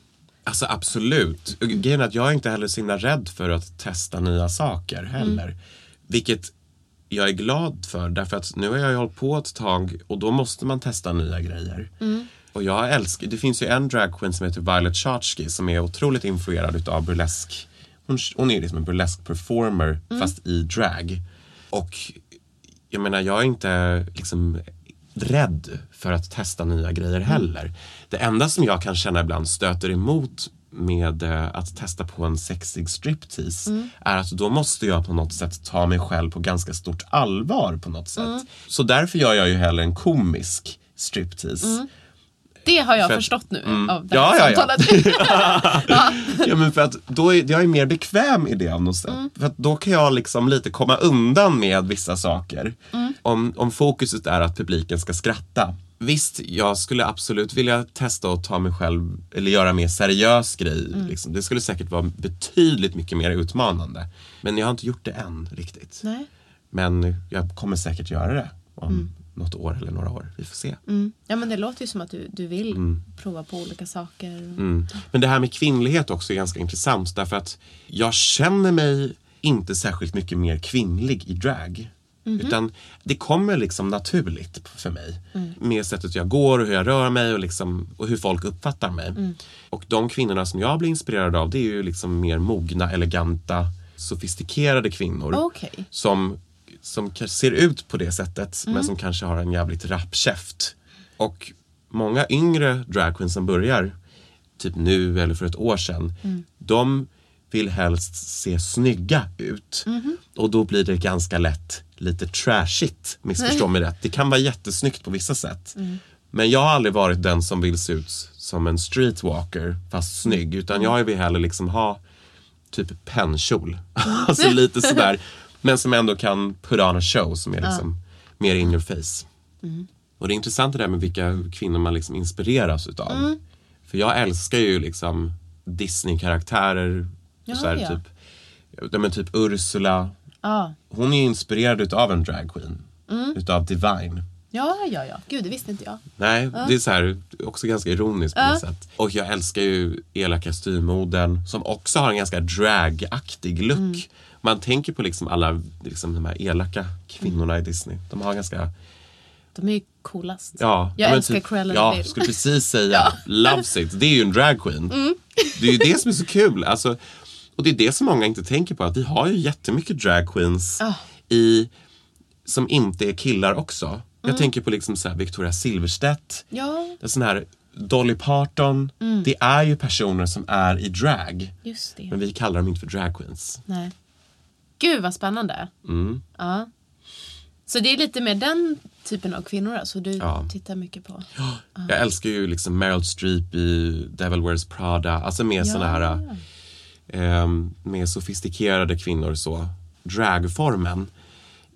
Alltså absolut. Grejen är att jag är inte heller så himla rädd för att testa nya saker heller. Vilket jag är glad för därför att nu har jag ju hållit på ett tag och då måste man testa nya grejer. Och jag älskar, det finns ju en dragqueen som heter Violet Chachki som är otroligt influerad utav burlesk. Hon, hon är liksom en burlesk performer fast i drag. Och jag menar, jag är inte liksom rädd för att testa nya grejer heller. Det enda som jag kan känna ibland stöter emot med eh, att testa på en sexig striptease är att då måste jag på något sätt ta mig själv på ganska stort allvar på något sätt. Så därför gör jag ju hellre en komisk striptease. Det har jag För att- förstått nu Mm. av det Ja, här ja, ja. samtalet. Ja, men för att då är, jag är mer bekväm i det av något sätt. För att då kan jag liksom lite komma undan med vissa saker. Om, om fokuset är att publiken ska skratta. Visst, jag skulle absolut vilja testa att ta mig själv, eller göra mer seriös grej. Liksom. Det skulle säkert vara betydligt mycket mer utmanande. Men jag har inte gjort det än riktigt. Nej. Men jag kommer säkert göra det om något år eller några år. Vi får se. Mm. Ja men det låter ju som att du, du vill prova på olika saker. Mm. Men det här med kvinnlighet också är ganska intressant därför att jag känner mig inte särskilt mycket mer kvinnlig i drag. Utan det kommer liksom naturligt för mig. Med sättet jag går och hur jag rör mig och, liksom, och hur folk uppfattar mig. Och de kvinnorna som jag blir inspirerad av det är ju liksom mer mogna, eleganta, sofistikerade kvinnor. Okej. Som, som ser ut på det sättet men som kanske har en jävligt rapp käft. Och många yngre dragqueens som börjar, typ nu eller för ett år sedan, de vill helst se snygga ut. Och då blir det ganska lätt lite trashigt, missförstå mig rätt. Det kan vara jättesnyggt på vissa sätt. Men jag har aldrig varit den som vill se ut som en streetwalker fast snygg. Utan jag vill hellre liksom ha typ pennkjol. alltså lite sådär. Men som ändå kan put on a show som är liksom mer in your face. Och det är intressant det där med vilka kvinnor man liksom inspireras utav. För jag älskar ju liksom Disney-karaktärer. Ja, så här, ja. typ, men typ Ursula. Ja. Hon är ju inspirerad utav en dragqueen. Utav Divine. ja, ja, ja. Gud, det visste inte jag. Nej, det är så här, också ganska ironiskt på något sätt. Och jag älskar ju elaka styrmodern som också har en ganska dragaktig look. Man tänker på liksom alla liksom de här elaka kvinnorna i Disney. De har ganska, De är ju coolast. ja. Jag älskar Cruella Ja, jag skulle precis säga loves it. Det är ju en dragqueen. Det är ju det som är så kul. Alltså, och det är det som många inte tänker på. Att vi har ju jättemycket dragqueens Ja. i, som inte är killar också. Jag tänker på liksom så här Victoria Silvstedt. Ja, En sån här Dolly Parton. Det är ju personer som är i drag. just det. Men vi kallar dem inte för drag queens. Nej. Gud vad spännande. Mm. Ja. Så det är lite mer den typen av kvinnor alltså du Ja. tittar mycket på? Jag älskar ju liksom Meryl Streep i Devil Wears Prada. Alltså med Ja. såna här ehm, med sofistikerade kvinnor så. Dragformen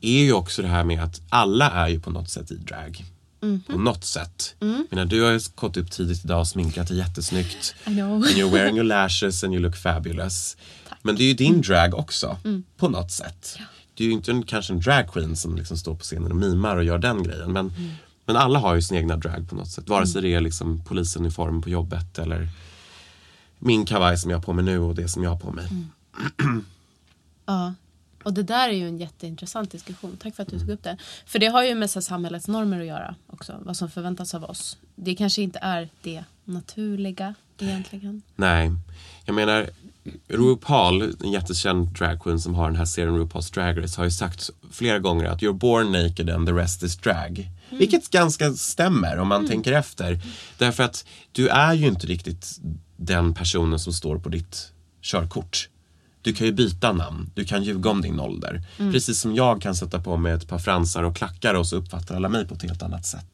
är ju också det här med att alla är ju på något sätt i drag. Mhm. På något sätt. Mm. Menar, du har ju gått upp tidigt idag och sminkat dig jättesnyggt. I know. And you're wearing your lashes and you look fabulous. Men det är ju din drag också. På något sätt. Det är ju inte en, kanske en drag queen som liksom står på scenen och mimar och gör den grejen. Men, men alla har ju sin egna drag på något sätt. Vare sig det är liksom polisuniform på jobbet eller min kavaj som jag har på mig nu och det som jag har på mig. Ja. Och det där är ju en jätteintressant diskussion. Tack för att du tog upp det. För det har ju med så samhällets normer att göra också. Vad som förväntas av oss. Det kanske inte är det naturliga egentligen. Nej, jag menar RuPaul, en jättekänd dragqueen som har den här serien RuPaul's Drag Race har ju sagt flera gånger att you're born naked and the rest is drag. Vilket ganska stämmer om man tänker efter. Därför att du är ju inte riktigt den personen som står på ditt körkort. Du kan ju byta namn, du kan ljuga om din ålder. Precis som jag kan sätta på mig ett par fransar och klackar och så uppfattar alla mig på ett helt annat sätt.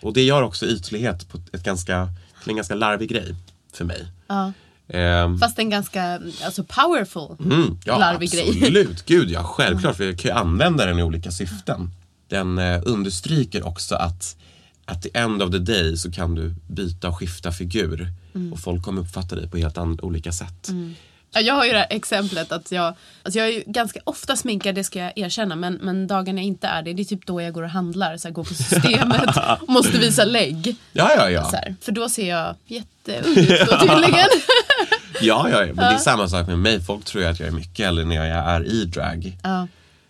Och det gör också ytlighet på ett ganska, till en ganska larvig grej för mig. Ja. Ehm, Fast en ganska alltså powerful mm, ja, larvig grej. absolut. Gud ja, självklart. För jag kan ju använda den i olika syften. Den eh, understryker också att at the end of the day så kan du byta och skifta figur. Mm. Och folk kommer uppfatta dig på helt olika sätt. Ja, Jag har ju det här exemplet att jag, alltså jag är ganska ofta sminkad, det ska jag erkänna, men, men dagen jag inte är det, det är typ då jag går och handlar, så jag går på systemet och måste visa lägg. Ja, ja, ja. Här, för då ser jag jätteung ut då tydligen. ja, ja, ja. Men det är samma sak med mig. Folk tror att jag är mycket äldre när jag är i drag. ja.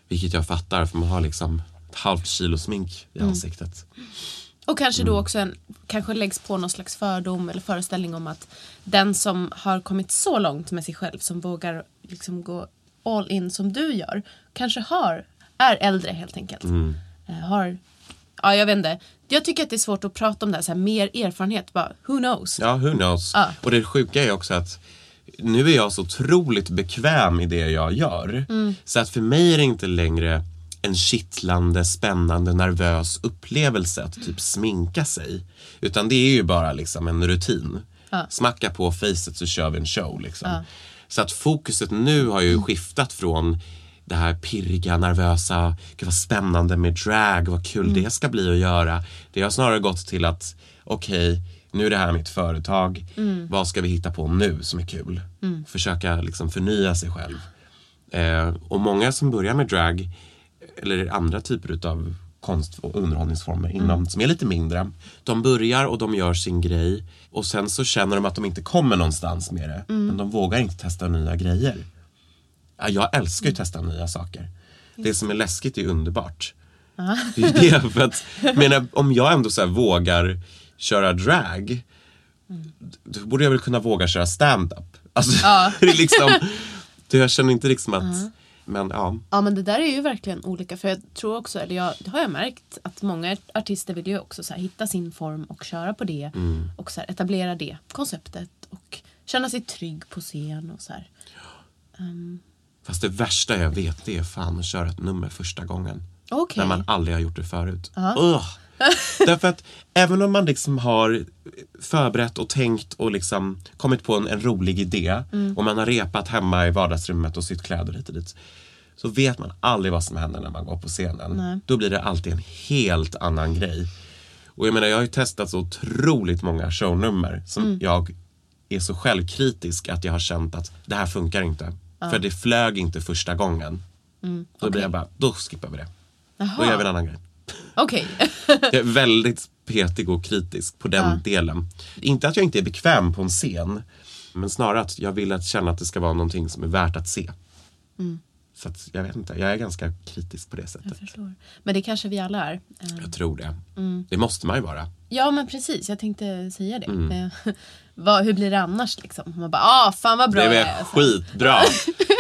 Vilket jag fattar för man har liksom ett halvt kilo smink i Mm. Och kanske då också en, kanske läggs på någon slags fördom eller föreställning om att den som har kommit så långt med sig själv som vågar liksom gå all in som du gör kanske har, är äldre helt enkelt. Eh, Har, ja jag vet inte. Jag tycker att det är svårt att prata om det här, så här mer erfarenhet, bara who knows. Ja, who knows. Ja. Och det sjuka är också att nu är jag så otroligt bekväm i det jag gör. Mm. Så att för mig är det inte längre en kittlande, spännande, nervös upplevelse att typ sminka sig. Utan det är ju bara liksom en rutin. Smacka på facet så kör vi en show. Liksom. Så att fokuset nu har ju skiftat från det här pirriga, nervösa, gud vad spännande med drag, vad kul det ska bli att göra. Det har snarare gått till att, okej, nu är det här mitt företag, vad ska vi hitta på nu som är kul? Försöka liksom förnya sig själv. Eh, och många som börjar med drag, eller andra typer av konst och underhållningsformer inom, som är lite mindre. De börjar och de gör sin grej och sen så känner de att de inte kommer någonstans med det. Men de vågar inte testa nya grejer. Ja, jag älskar ju att testa nya saker. Det som är läskigt är underbart. Det är det, för att, menar, om jag ändå så vågar köra drag, då borde jag väl kunna våga köra stand-up. Alltså, det är liksom, jag känner inte liksom att, men ja. Ja men det där är ju verkligen olika för jag tror också, eller jag, det har jag märkt att många artister vill ju också så här, hitta sin form och köra på det och så här, etablera det konceptet och känna sig trygg på scen och så här. Fast det värsta jag vet det är fan att köra ett nummer första gången. Okej. När man aldrig har gjort det förut. Ugh. Därför att även om man liksom har förberett och tänkt och liksom kommit på en, en rolig idé och man har repat hemma i vardagsrummet och sytt kläder hit och dit. Så vet man aldrig vad som händer när man går på scenen. Då blir det alltid en helt annan grej. Och jag menar jag har ju testat så otroligt många shownummer som jag är så självkritisk att jag har känt att det här funkar inte. För det flög inte första gången. Då blir jag bara, då skippar vi det. Då gör vi en annan grej. Okej. Jag är väldigt petig och kritisk på den delen. Inte att jag inte är bekväm på en scen. Men snarare att jag vill att känna att det ska vara någonting som är värt att se. Så att, jag vet inte, jag är ganska kritisk på det sättet. Men det kanske vi alla är. Jag tror det. Det måste man ju vara. Ja men precis, jag tänkte säga det. Eh, vad, hur blir det annars liksom? Man bara, ah fan vad bra Det är. skitbra.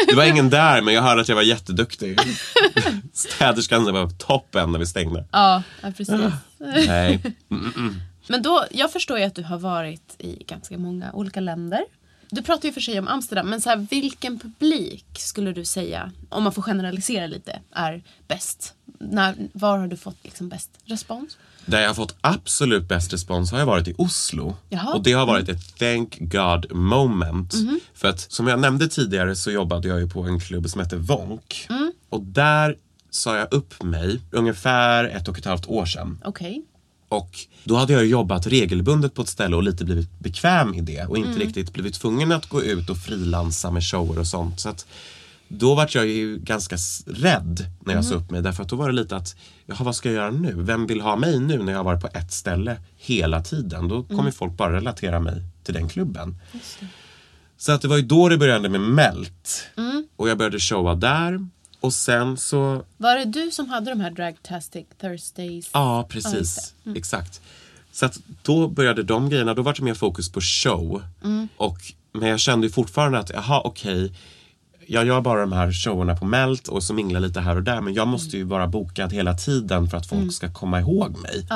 Det var ingen där men jag hörde att jag var jätteduktig. Städerskan var toppen när vi stängde. Ja, ja precis. Nej. Men då, jag förstår ju att du har varit i ganska många olika länder. Du pratar ju för sig om Amsterdam, men så här, vilken publik skulle du säga, om man får generalisera lite, är bäst? När, var har du fått liksom bäst respons? Där jag har fått absolut bäst respons har jag varit i Oslo. Jaha. Och det har varit ett thank God moment. För att som jag nämnde tidigare så jobbade jag ju på en klubb som heter Vonk. Och där sa jag upp mig ungefär ett och ett halvt år sedan. Okej. Och då hade jag jobbat regelbundet på ett ställe och lite blivit bekväm i det och inte riktigt blivit tvungen att gå ut och frilansa med shower och sånt. Så att då var jag ju ganska rädd när jag sa upp mig därför att då var det lite att, jaha vad ska jag göra nu? Vem vill ha mig nu när jag har varit på ett ställe hela tiden? Då kommer folk bara relatera mig till den klubben. Så att det var ju då det började med Melt. Och jag började showa där. Och sen så Var det du som hade de här Dragtastic Thursdays? Ja, precis. just Exakt. Så att då började de grejerna, då var det mer fokus på show. Och, men jag kände ju fortfarande att, jaha okej, jag gör bara de här showerna på Melt och så minglar lite här och där men jag måste ju vara bokad hela tiden för att folk ska komma ihåg mig.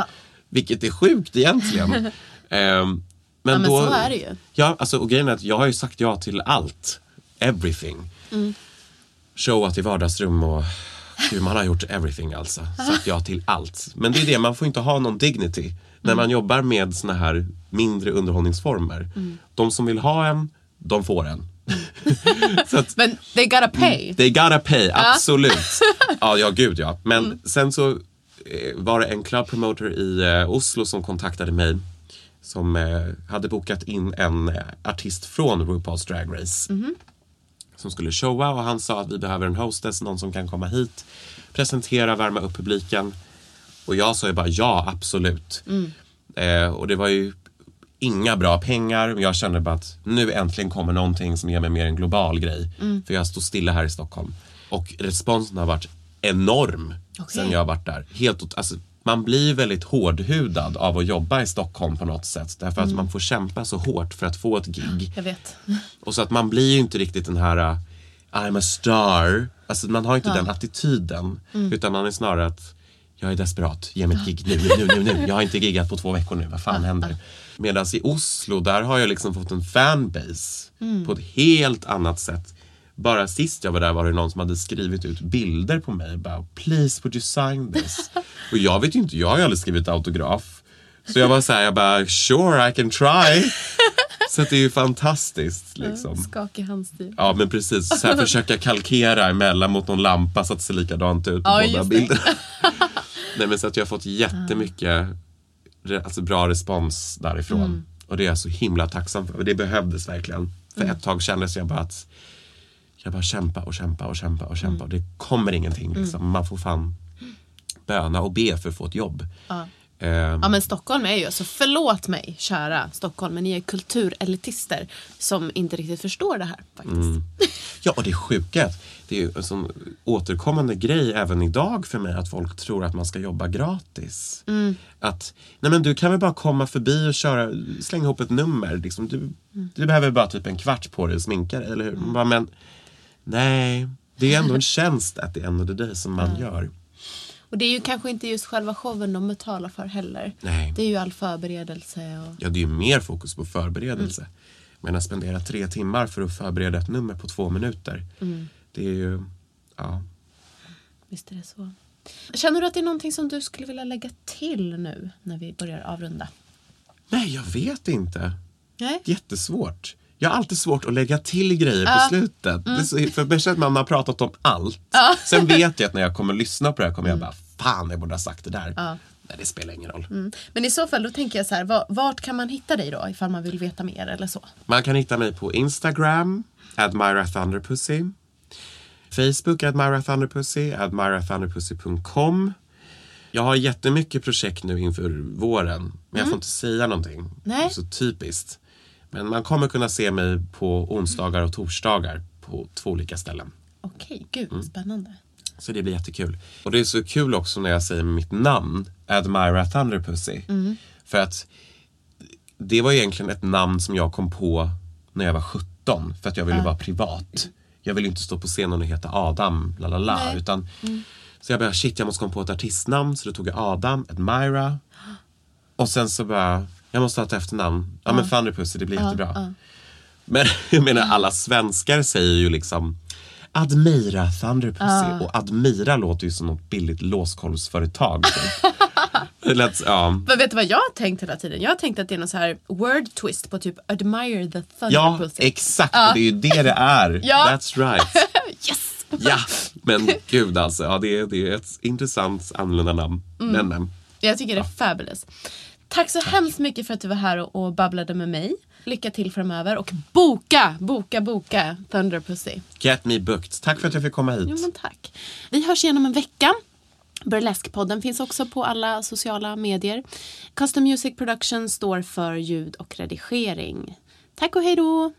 Vilket är sjukt egentligen. Ehm, men, men då, så är det ju. Ja, alltså, och grejen är att jag har ju sagt ja till allt. Everything. Showat i vardagsrum och Gud, man har gjort everything alltså. Sagt ja till allt. Men det är det, man får inte ha någon dignity. När man jobbar med såna här mindre underhållningsformer. De som vill ha en, de får en. Att, Men they gotta pay. They gotta pay, absolut. ja, ja, gud ja. Men Mm. sen så eh, var det en club promoter i eh, Oslo som kontaktade mig. Som eh, hade bokat in en artist från RuPaul's Drag Race. Mhm. Som skulle showa och han sa att vi behöver en hostess, någon som kan komma hit, presentera, värma upp publiken. Och jag sa ju bara ja, absolut. Mm. Eh, och det var ju inga bra pengar. Men jag kände bara att nu äntligen kommer någonting som ger mig mer en global grej. Mm. För jag står stilla här i Stockholm. Och responsen har varit enorm Okej. sen jag har varit där. Helt alltså, man blir väldigt hårdhudad av att jobba i Stockholm på något sätt. Därför att man får kämpa så hårt för att få ett gig. Jag vet. Och så att man blir ju inte riktigt den här uh, I'm a star. Alltså man har inte den attityden. Utan man är snarare att jag är desperat, ge mig ett gig nu, nu, nu, nu. Jag har inte giggat på två veckor nu, vad fan händer? Medan i Oslo, där har jag liksom fått en fanbase på ett helt annat sätt. Bara sist jag var där var det någon som hade skrivit ut bilder på mig. Bara, Please would you sign this? Och jag vet ju inte, jag har ju aldrig skrivit autograf. Så jag var så här, jag bara sure I can try. Så det är ju fantastiskt liksom. Skakig handstil. Ja men precis, så här försöka kalkera emellan mot någon lampa så att det ser likadant ut på Ja, båda bilderna. Nej men så att jag har fått jättemycket re- alltså, bra respons därifrån. Mm. Och det är jag så himla tacksam för. Det behövdes verkligen. För Mm. ett tag kändes jag bara att jag bara kämpa och kämpa och kämpa och Mm. kämpa. Och det kommer ingenting liksom. Man får fan böna och be för att få ett jobb. Ja. Ehm, Ja men Stockholm är ju, så förlåt mig kära Stockholm, men ni är kulturelitister som inte riktigt förstår det här faktiskt. Mm. Ja, och det sjuka är att det är en sån återkommande grej även idag för mig att folk tror att man ska jobba gratis. Att, nej men du kan väl bara komma förbi och köra, slänga ihop ett nummer. Liksom, du, du behöver bara typ en kvart på dig att sminka dig, eller hur? Man Bara, men nej, det är ändå en tjänst att det är ändå det som man gör. Och det är ju kanske inte just själva showen de betalar för heller. Nej. Det är ju all förberedelse och... Ja, det är ju mer fokus på förberedelse. Men att spendera tre timmar för att förbereda ett nummer på två minuter. Det är ju, ja. Visst är det så. Känner du att det är någonting som du skulle vilja lägga till nu när vi börjar avrunda? Nej, jag vet inte. Nej? Jättesvårt. Jag har alltid svårt att lägga till grejer Ja. på slutet. Är så, för det att man har pratat om allt. Sen vet jag att när jag kommer lyssna på det här kommer jag bara, fan jag borde ha sagt det där. Nej, det spelar ingen roll. Mm. Men i så fall då tänker jag så här, va- vart kan man hitta dig då ifall man vill veta mer eller så? Man kan hitta mig på Instagram, Admira Thunderpussy. Facebook, Admira Thunderpussy, admirathunderpussy.com. Jag har jättemycket projekt nu inför våren, men jag får inte säga någonting. Mm. Nej. Så typiskt. Men man kommer kunna se mig på onsdagar och torsdagar på två olika ställen. Okej, gud Mm. spännande. Så det blir jättekul. Och det är så kul också när jag säger mitt namn, Admira Thunderpussy. För att det var egentligen ett namn som jag kom på när jag var 17. För att jag ville vara privat. Jag ville inte stå på scenen och heta Adam, la la la. Utan, Så jag bara, shit jag måste komma på ett artistnamn. Så då tog jag Adam, Admira. Och sen så bara, jag måste ha ett efternamn. Ja men Thunderpussy, det blir jättebra. Men jag menar alla svenskar säger ju liksom Admira Thunderpussy och Admira låter ju som något billigt låskolvsföretag. typ. Lät, ja. Men vet du vad jag har tänkt hela tiden? Jag har tänkt att det är någon så här word twist på typ admire the thunder ja, pussy. exakt. och Det är ju det det är. Ja. That's right. yes! Ja, men gud alltså. Ja, det, är, det är ett intressant annorlunda namn. Men, men, Jag tycker det är fabulous. Tack så hemskt mycket för att du var här och, och babblade med mig. Lycka till framöver och boka, boka, boka Thunder Pussy. get me booked. Tack för att jag fick komma hit. Jo men tack. Vi hörs igen om en vecka. Burlesque-podden finns också på alla sociala medier. Custom Music Production står för ljud och redigering. Tack och hej då!